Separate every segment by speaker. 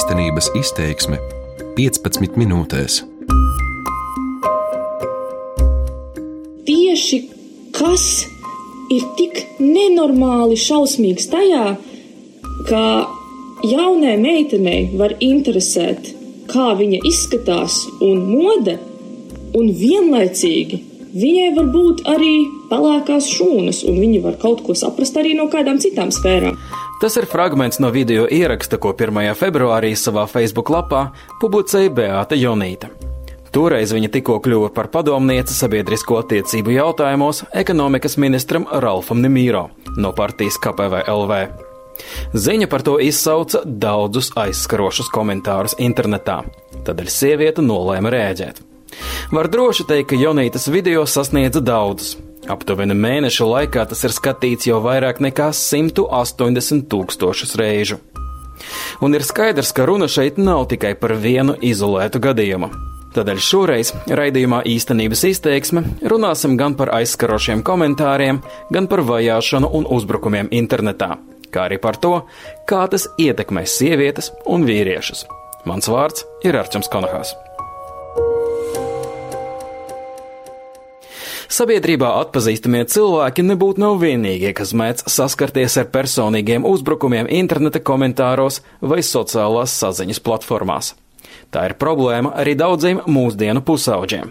Speaker 1: Īstenības izteiksme 15 minūtēs.
Speaker 2: Tieši kas ir tik nenormāli šausmīgs tajā, ka jaunai meitenei var interesēt, kā viņa izskatās un mode, un vienlaicīgi viņai var būt arī pelēkās šūnas, un viņi var kaut ko saprast arī no kādām citām sfērām.
Speaker 3: Tas ir fragments no video ieraksta, ko 1. februārī savā Facebook lapā publicēja Beāta Jonīta. Toreiz viņa tikko kļuva par padomnieci sabiedrisko attiecību jautājumos ekonomikas ministram Ralfam Nimīro no partijas KPVLV. Ziņa par to izsauca daudzus aizskarošus komentārus internetā, tādēļ sieviete nolēma rēģēt. Var droši teikt, ka Jonītas video sasniedza daudzus. Aptuveni mēneša laikā tas ir skatīts jau vairāk nekā 180 tūkstošus reižu. Un ir skaidrs, ka runa šeit nav tikai par vienu izolētu gadījumu. Tādēļ šoreiz raidījumā īstenības izteiksme runāsim gan par aizskarošiem komentāriem, gan par vajāšanu un uzbrukumiem internetā, kā arī par to, kā tas ietekmē sievietes un vīriešus. Mans vārds ir Arčuns Konahās. Sabiedrībā atpazīstamie cilvēki nebūtu nav vienīgie, kas mēdz saskarties ar personīgiem uzbrukumiem interneta komentāros vai sociālās saziņas platformās. Tā ir problēma arī daudziem mūsdienu pusauģiem.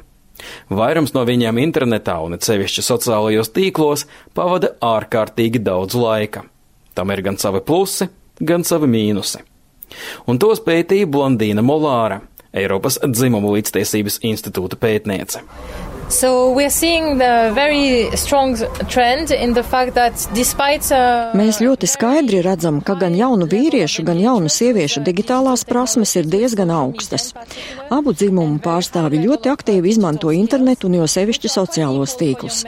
Speaker 3: Vairums no viņiem internetā un cevišķi sociālajos tīklos pavada ārkārtīgi daudz laika. Tam ir gan savi plusi, gan savi mīnusi. Un tos pētīja Blandīna Molāra, Eiropas dzimumu līdztiesības institūta pētniece.
Speaker 4: So we're seeing the very strong trend in the fact that despite uh,
Speaker 5: Mēs ļoti skaidri redzam, ka gan jaunu vīriešu, gan jaunu sieviešu digitālās prasmes ir diezgan augstas. Abu dzimumu pārstāvi ļoti aktīvi izmanto internetu un jo sevišķi sociālos tīklus.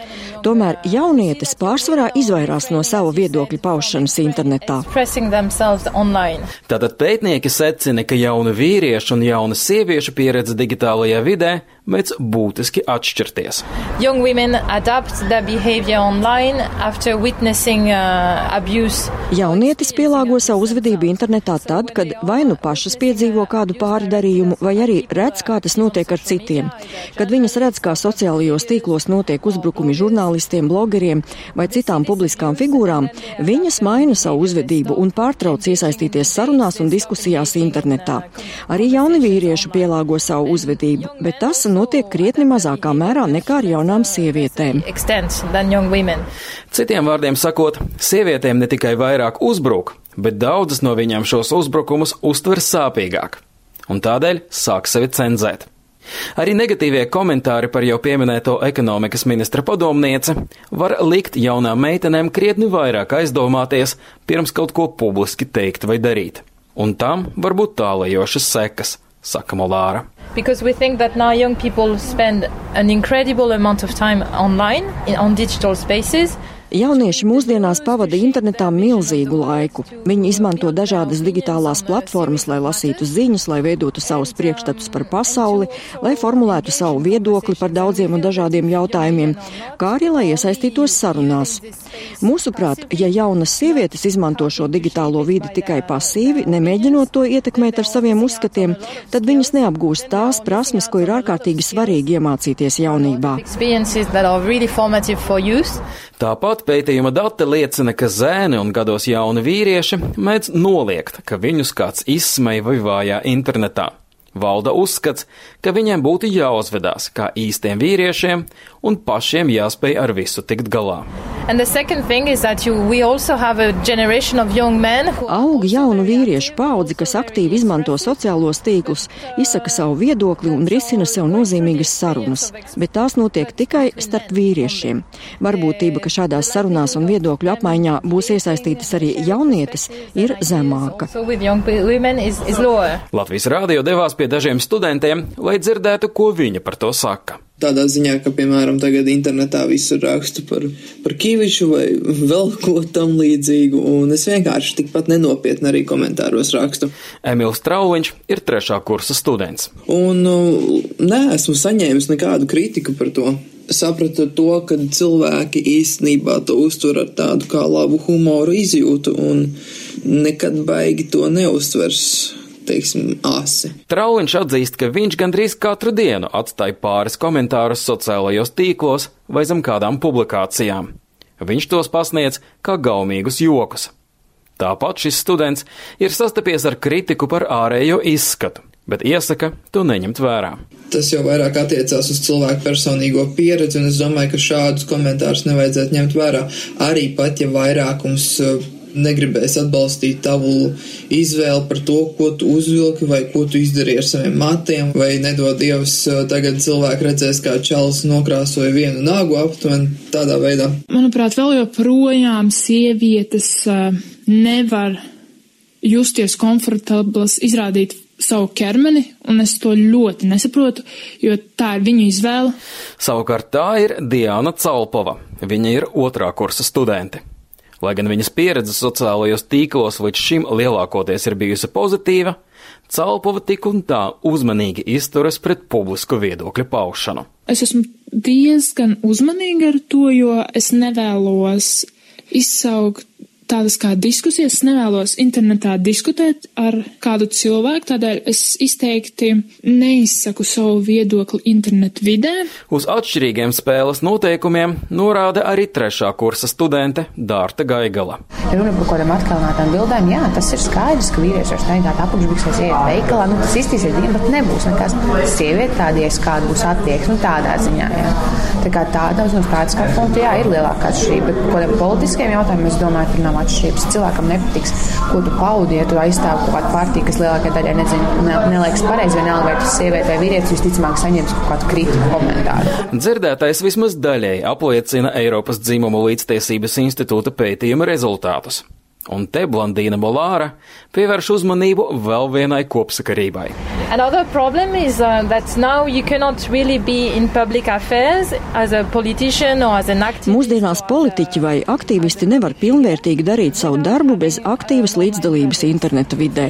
Speaker 5: Tomēr jaunietis pārsvarā izvairās no sava viedokļa paušanas internetā.
Speaker 3: Tātad pētnieki secina, ka jaunu vīriešu un jaunu sieviešu pieredze digitālajā vidē mēdz būtiski atšķirties.
Speaker 4: Young women adapt their behavior online after witnessing uh, abuse.
Speaker 5: Jaunietis pielāgo savu uzvedību internetā tad, kad vai nu pašas piedzīvo kādu pārdarījumu, vai arī redz, kā tas notiek ar citiem. Kad viņas redz, kā sociālajos tīklos notiek uzbrukumi žurnālistiem, blogeriem vai citām publiskām figūrām, viņas maina savu uzvedību un pārtrauc iesaistīties sarunās un diskusijās internetā. Arī jauni vīrieši pielāgo savu uzvedību, bet tas notiek krietni mazākā mērā nekā ar jaunām sievietēm.
Speaker 3: Citiem vārdiem sakot, sievietēm ne tikai vairāk uzbruk, bet daudzas no viņām šos uzbrukumus uztver sāpīgāk, un tādēļ sāk sevi cenzēt. Arī negatīvie komentāri par jau pieminēto ekonomikas ministra padomnieci var likt jaunām meitenēm krietni vairāk aizdomāties, pirms kaut ko publiski teikt vai darīt. Un tam var būt tālajošas sekas, saka Molāra.
Speaker 4: Because we think that now young people spend an incredible amount of time online in, on digital spaces.
Speaker 5: Jaunieši mūsdienās pavada internetā milzīgu laiku. Viņi izmanto dažādas digitālās platformas, lai lasītu ziņas, lai veidotu savus priekšstatus par pasauli, lai formulētu savu viedokli par daudziem un dažādiem jautājumiem, kā arī lai iesaistītos sarunās. Mūsuprāt, ja jaunas sievietes izmanto šo digitālo vidi tikai pasīvi, nemēģinot to ietekmēt ar saviem uzskatiem, tad viņas neapgūst tās prasmes, ko ir ārkārtīgi svarīgi iemācīties jaunībā.
Speaker 3: Tāpat pētījuma dati liecina, ka zēni un gados jauni vīrieši mēdz noliegt, ka viņus kāds izsmej vai vājā internetā. Valda uzskats, ka viņiem būtu jāuzvedās kā īstiem vīriešiem un pašiem jāspēj ar visu tikt galā.
Speaker 5: Who... Aug jaunu vīriešu paudzi, kas aktīvi izmanto sociālos tīklus, izsaka savu viedokli un risina sev nozīmīgas sarunas, bet tās notiek tikai starp vīriešiem. Varbūtība, ka šādās sarunās un viedokļu apmaiņā būs iesaistītas arī jaunietes, ir zemāka.
Speaker 3: Latvijas rādio devās pie dažiem studentiem, lai dzirdētu, ko viņa par to saka.
Speaker 6: Tādā ziņā, ka, piemēram, tagad internetā visur rakstu par, par Kīviču vai vēl ko tam līdzīgu, un es vienkārši tikpat nenopietni arī komentāros rakstu.
Speaker 3: Emīls Trauliņš ir trešā kursa students.
Speaker 6: Un nu, nē, esmu saņēmis nekādu kritiku par to. Sapratu to, ka cilvēki īstenībā to uztver ar tādu kā labu humoru izjūtu un nekad baigi to neuztvers teiksim, asi.
Speaker 3: Trauliņš atzīst, ka viņš gandrīz katru dienu atstāja pāris komentārus sociālajos tīklos vai zem kādām publikācijām. Viņš tos pasniedz kā gaumīgus jokus. Tāpat šis students ir sastapies ar kritiku par ārējo izskatu, bet iesaka to neņemt vērā.
Speaker 6: Tas jau vairāk attiecās uz cilvēku personīgo pieredzi, un es domāju, ka šādus komentārus nevajadzētu ņemt vērā. Arī pat, ja vairākums uh, negribēs atbalstīt tavu izvēli par to, ko tu uzvilki vai ko tu izdarīji ar saviem matiem, vai nedod Dievs, tagad cilvēki redzēs, kā čalis nokrāsoja vienu nagu aptuveni tādā veidā.
Speaker 7: Manuprāt, vēl joprojām sievietes nevar justies komfortablas izrādīt savu ķermeni, un es to ļoti nesaprotu, jo tā ir viņu izvēle.
Speaker 3: Savukārt tā ir Diana Calpova. Viņa ir otrā kursa studente. Lai gan viņas pieredze sociālajos tīklos līdz šim lielākoties ir bijusi pozitīva, Calpova tik un tā uzmanīgi izturas pret publisku viedokļu paušanu.
Speaker 7: Es esmu diezgan uzmanīga ar to, jo es nevēlos izsaukt tādas kā diskusijas. Es nevēlos internetā diskutēt ar kādu cilvēku, tādēļ es izteikti neizsaku savu viedokli internetu vidē.
Speaker 3: Uz atšķirīgiem spēles noteikumiem norāda arī trešā kursa studente Dārta Gaigala.
Speaker 8: Runa par kādām atkalnātām bildēm, jā, tas ir skaidrs, ka vīrieši var staigāt apakšbiksēs, iet veikalā, nu tas iztīsies dienas, bet nebūs nekas. Sieviete tādies, kāda būs attieksme, nu, tādā ziņā, jā. Tā kā tādams no skatu punktu, jā, ir lielākā atšķirība, bet kādiem politiskiem jautājumiem es domāju, tur nav atšķirības. Cilvēkam nepatiks, ko tu paudi, ja tu aizstāv kaut kādu partiju, kas lielākajai daļai nezinu, ne, neliekas pareizi, vienalga, vai tas sieviete vai vīrietis visticamāk saņems kaut kādu kritiku komentāru.
Speaker 3: Dzirdētais vismaz daļēji apliecina Eiropas dzimumu līdztiesības institūta pētījuma rezultātus. Un te Blandīna Molāra pievērš uzmanību vēl vienai kopsakarībai.
Speaker 4: Another problem is uh, that now you cannot really be in public affairs as a politician or as an activist.
Speaker 5: Mūsdienās politiķi vai aktīvisti nevar pilnvērtīgi darīt savu darbu bez aktīvas līdzdalības interneta vidē.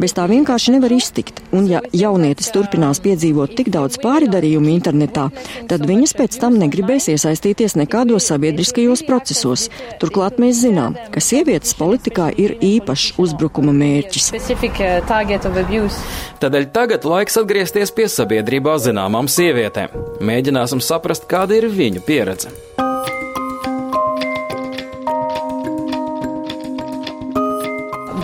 Speaker 5: Bez tā vienkārši nevar iztikt, un ja jaunietis turpinās piedzīvot tik daudz pāridarījumu internetā, tad viņas pēc tam negribēs iesaistīties nekādos sabiedriskajos procesos. Turklāt mēs zinām, ka sievietes politikā ir īpašs uzbrukuma mērķis.
Speaker 3: Tādēļ tagad laiks atgriezties pie sabiedrībā zināmām sievietēm. Mēģināsim saprast, kāda ir viņu pieredze.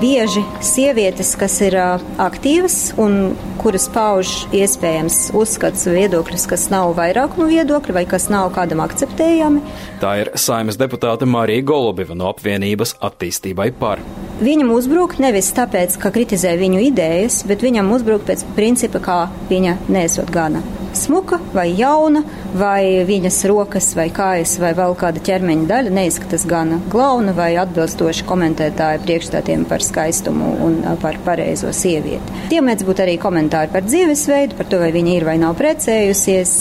Speaker 9: Bieži sievietes, kas ir aktīvas un kuras pauž iespējams uzskats viedokļus, kas nav vairākuma viedokļi vai kas nav kādam akceptējami.
Speaker 3: Tā ir saimas deputāte Marija Golubiva no apvienības attīstībai par.
Speaker 9: Viņam uzbruk nevis tāpēc, ka kritizē viņu idejas, bet viņam uzbruk pēc principa, kā viņa nesot gana smuka vai jauna, vai viņas rokas vai kājas vai vēl kāda ķermeņa daļa neizskatās gana glauna vai atbilstoši komentētāju priekšstatiem par skaistumu un par pareizo sievieti. Tie mēdz būt arī komentāri par dzīvesveidu, par to, vai viņa ir vai nav precējusies,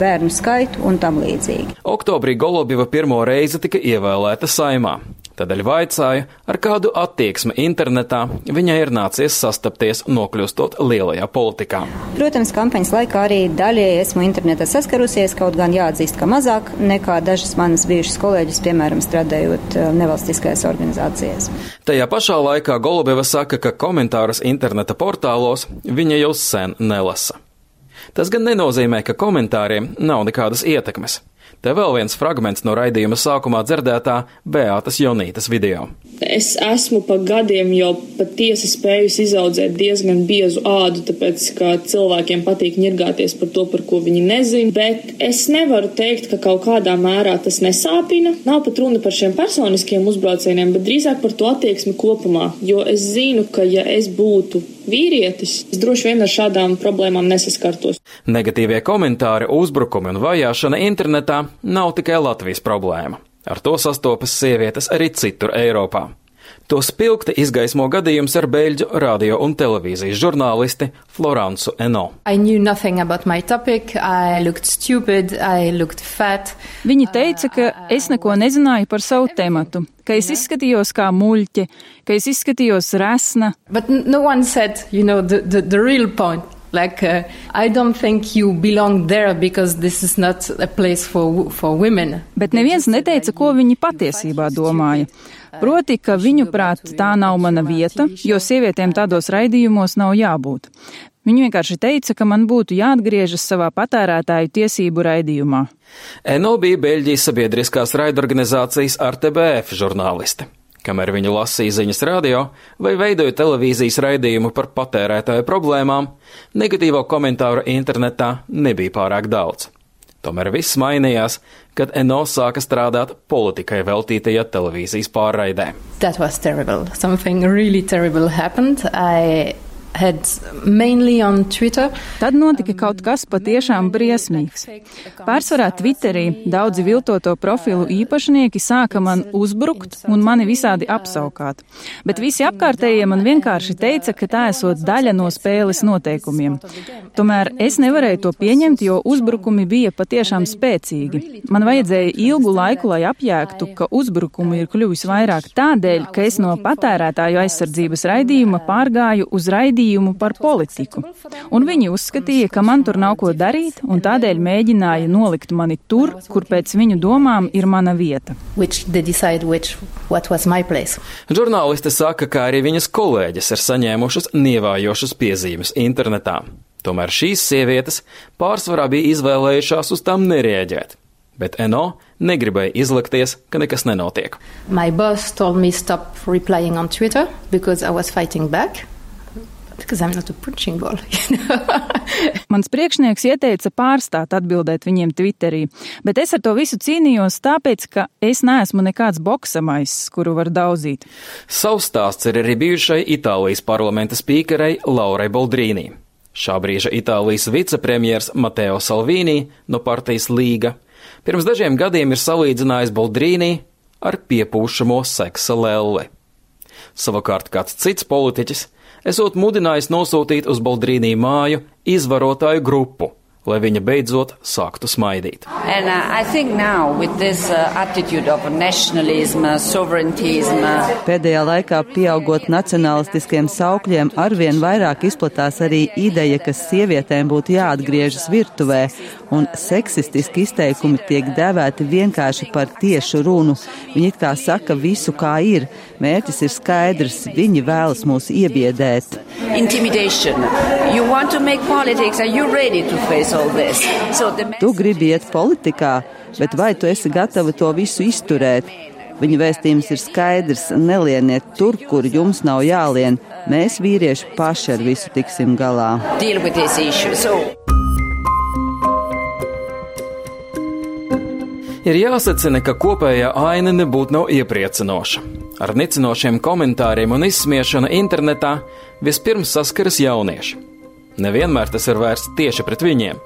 Speaker 9: bērnu skaitu un tam līdzīgi.
Speaker 3: Oktobrī Golobieva pirmo reizi tika ievēlēta saimā. Tādēļ vaicāju, ar kādu attieksmi internetā viņai ir nācies sastapties, nokļūstot lielajā politikā.
Speaker 9: Protams, kampaņas laikā arī daļēji esmu internetā saskarusies, kaut gan jāatzīst, ka mazāk nekā dažas manas bijušas kolēģis, piemēram, strādājot nevalstiskajās organizācijās.
Speaker 3: Tajā pašā laikā Golubeva saka, ka komentārus interneta portālos viņa jau sen nelasa. Tas gan nenozīmē, ka komentāriem nav nekādas ietekmes. Te vēl viens fragments no raidījuma sākumā dzirdētā Beatas Jonītas video.
Speaker 2: Es esmu pa gadiem jau patiesi spējusi izaudzēt diezgan biezu ādu, tāpēc, ka cilvēkiem patīk ņirgāties par to, par ko viņi nezina, bet es nevaru teikt, ka kaut kādā mērā tas nesāpina. Nav pat runa par šiem personiskiem uzbraucieniem, bet drīzāk par to attieksmi kopumā, jo es zinu, ka ja es būtu vīrietis, es droši vien ar šādām problēmām nesaskartos.
Speaker 3: Negatīvie komentāri, uzbrukumi un vajāšana internetā nav tikai Latvijas problēma. Ar to sastopas sievietes arī citur Eiropā. To spilgti izgaismo gadījums ar beļģu radio un televīzijas žurnālisti Florancu Eno.
Speaker 10: Topic, stupid, Viņi teica, ka es neko nezināju par savu tematu, ka es izskatījos kā muļķe, ka es izskatījos resna.
Speaker 11: No said, you know, the, the, the like, uh, I don't think you belong there because this is not a place for, for women.
Speaker 10: Bet neviens neteica, ko viņi patiesībā domāja. Proti, ka viņu prāt tā nav mana vieta, jo sievietēm tādos raidījumos nav jābūt. Viņa vienkārši teica, ka man būtu jāatgriežas savā patērētāju tiesību raidījumā.
Speaker 3: Eno bija Beļģijas sabiedriskās raidorganizācijas RTBF žurnāliste. Kamēr viņa lasīja ziņas radio vai veidoja televīzijas raidījumu par patērētāju problēmām, negatīvo komentāru internetā nebija pārāk daudz. Tomēr viss mainījās, kad NO sāka strādāt politikai veltītajā televīzijas pārraidē.
Speaker 11: Really. I
Speaker 10: Tad notika kaut kas patiešām briesmīgs. Pārsvarā Twitterī daudzi viltoto profilu īpašnieki sāka man uzbrukt un mani visādi apsaukāt. Bet visi apkārtējie man vienkārši teica, ka tā esot daļa no spēles noteikumiem. Tomēr es nevarēju to pieņemt, jo uzbrukumi bija patiešām spēcīgi. Man vajadzēja ilgu laiku, lai apjēgtu, ka uzbrukumu ir kļuvis vairāk tādēļ, ka es no patērētāju aizsardzības raidījuma pārgāju uz raidījumu raidījumu par politiku, un viņi uzskatīja, ka man tur nav ko darīt, un tādēļ mēģināja nolikt mani tur, kur pēc viņu domām ir mana vieta.
Speaker 11: Which which,
Speaker 3: Žurnāliste saka, ka arī viņas kolēģis ir saņēmušas nievājošas piezīmes internetā. Tomēr šīs sievietes pārsvarā bija izvēlējušās uz tām nereaģēt. Bet NO negribēja izlikties, ka nekas nenotiek.
Speaker 11: Because I was fighting back. Ball, you know?
Speaker 10: Mans priekšnieks ieteica pārstāt atbildēt viņiem Twitterī, bet es ar to visu cīnījos tāpēc, ka es neesmu nekāds boksamais, kuru var daudzīt.
Speaker 3: Savs stāsts ir arī bijušai Itālijas parlamenta spīkerei Laurai Boldrīnī. Šā brīža Itālijas vicepremjers Mateo Salvini no partijas Līga pirms dažiem gadiem ir salīdzinājis Boldrīnī ar piepūšamo seksa lelli. Savukārt kāds cits politiķis esot mudinājis nosūtīt uz Baldrīnī māju izvarotāju grupu, lai viņa beidzot sāktu smaidīt. And, uh, this, uh,
Speaker 12: uh, uh, Pēdējā laikā pieaugot nacionalistiskiem saukļiem, arvien vairāk izplatās arī ideja, ka sievietēm būtu jāatgriežas virtuvē, un seksistiski izteikumi tiek dēvēti vienkārši par tiešu runu. Viņi it kā saka visu, kā ir. Mērķis ir skaidrs, viņi vēlas mūs iebiedēt. Intimidation. You want to make politics, are you ready to face So tu gribi iet politikā, bet vai tu esi gatava to visu izturēt? Viņa vēstījums ir skaidrs: nelieniet tur, kur jums nav jālien. Mēs, vīrieši, paši ar visu tiksim galā.
Speaker 3: Ir jāsacina, ka kopējā aina nebūtu nav iepriecinoša. Ar nicinošiem komentāriem un izsmiešanu internetā vispirms saskaras jaunieši. Nevienmēr tas ir vērsts tieši pret viņiem.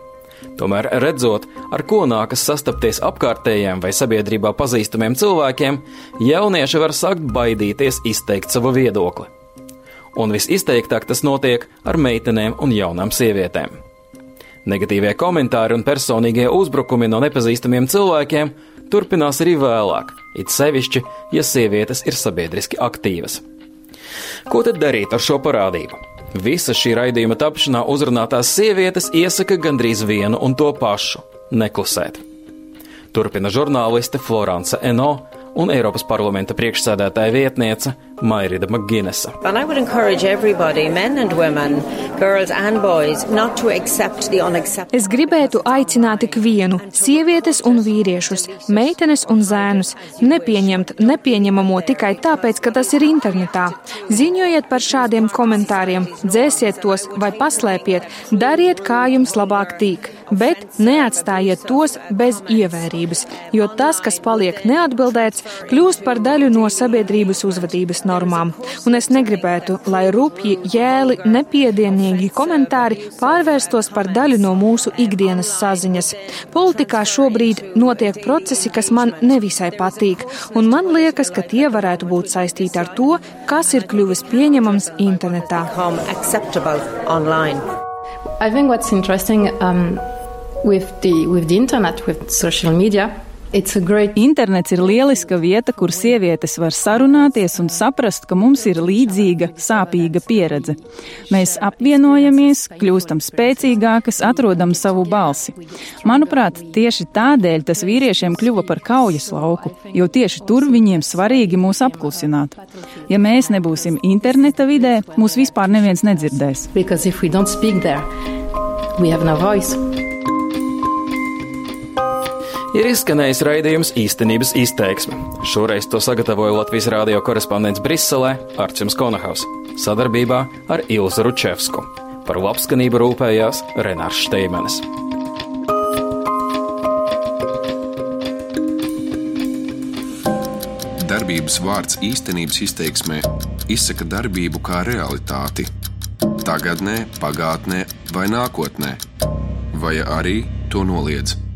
Speaker 3: Tomēr, redzot, ar ko nākas sastapties apkārtējiem vai sabiedrībā pazīstamiem cilvēkiem, jaunieši var sākt baidīties izteikt savu viedokli. Un visizteiktāk tas notiek ar meitenēm un jaunām sievietēm. Negatīvie komentāri un personīgie uzbrukumi no nepazīstamiem cilvēkiem turpinās arī vēlāk, it sevišķi, ja sievietes ir sabiedriski aktīvas. Ko tad darīt ar šo parādību? Visa šī raidījuma tapšanā uzrunātās sievietes iesaka gandrīz vienu un to pašu - neklusēt. Turpina žurnāliste Florence Eno un Eiropas parlamenta priekšsēdētāja vietniece Mairida Maginesa.
Speaker 13: Es gribētu aicināt ikvienu, sievietes un vīriešus, meitenes un zēnus, nepieņemt nepieņemamo tikai tāpēc, ka tas ir internetā. Ziņojiet par šādiem komentāriem, dzēsiet tos vai paslēpiet, dariet, kā jums labāk tīk, bet neatstājiet tos bez ievērības, jo tas, kas paliek neatbildēts, kļūst par daļu no sabiedrības uzvedības normām, un es negribētu, lai rupji, jēli, nepiedienīgi komentāri pārvērstos par daļu no mūsu ikdienas saziņas. Politikā šobrīd notiek procesi, kas man nevisai patīk, un man liekas, ka tie varētu būt saistīti ar to, kas ir kļuvis pieņemams internetā.
Speaker 11: I think what's interesting um, with the with the internet, with social media,
Speaker 10: Great... Internets ir lieliska vieta, kur sievietes var sarunāties un saprast, ka mums ir līdzīga, sāpīga pieredze. Mēs apvienojamies, kļūstam spēcīgākas, atrodam savu balsi. Manuprāt, tieši tādēļ tas vīriešiem kļuva par kaujas lauku, jo tieši tur viņiem svarīgi mūs apklusināt. Ja mēs nebūsim interneta vidē, mūs vispār neviens nedzirdēs. There,
Speaker 3: no ir izskanējis raidījums īstenības izteiksme. Šoreiz to sagatavoja Latvijas rādio korespondents Briselē Arčuns Konahaus sadarbībā ar Ilzu Ručevsku. Par labskanību rūpējās Renārs Šteimenis.
Speaker 1: Darbības vārds īstenības izteiksmē izsaka darbību kā realitāti - tagadnē, pagātnē vai nākotnē, vai arī to noliedz.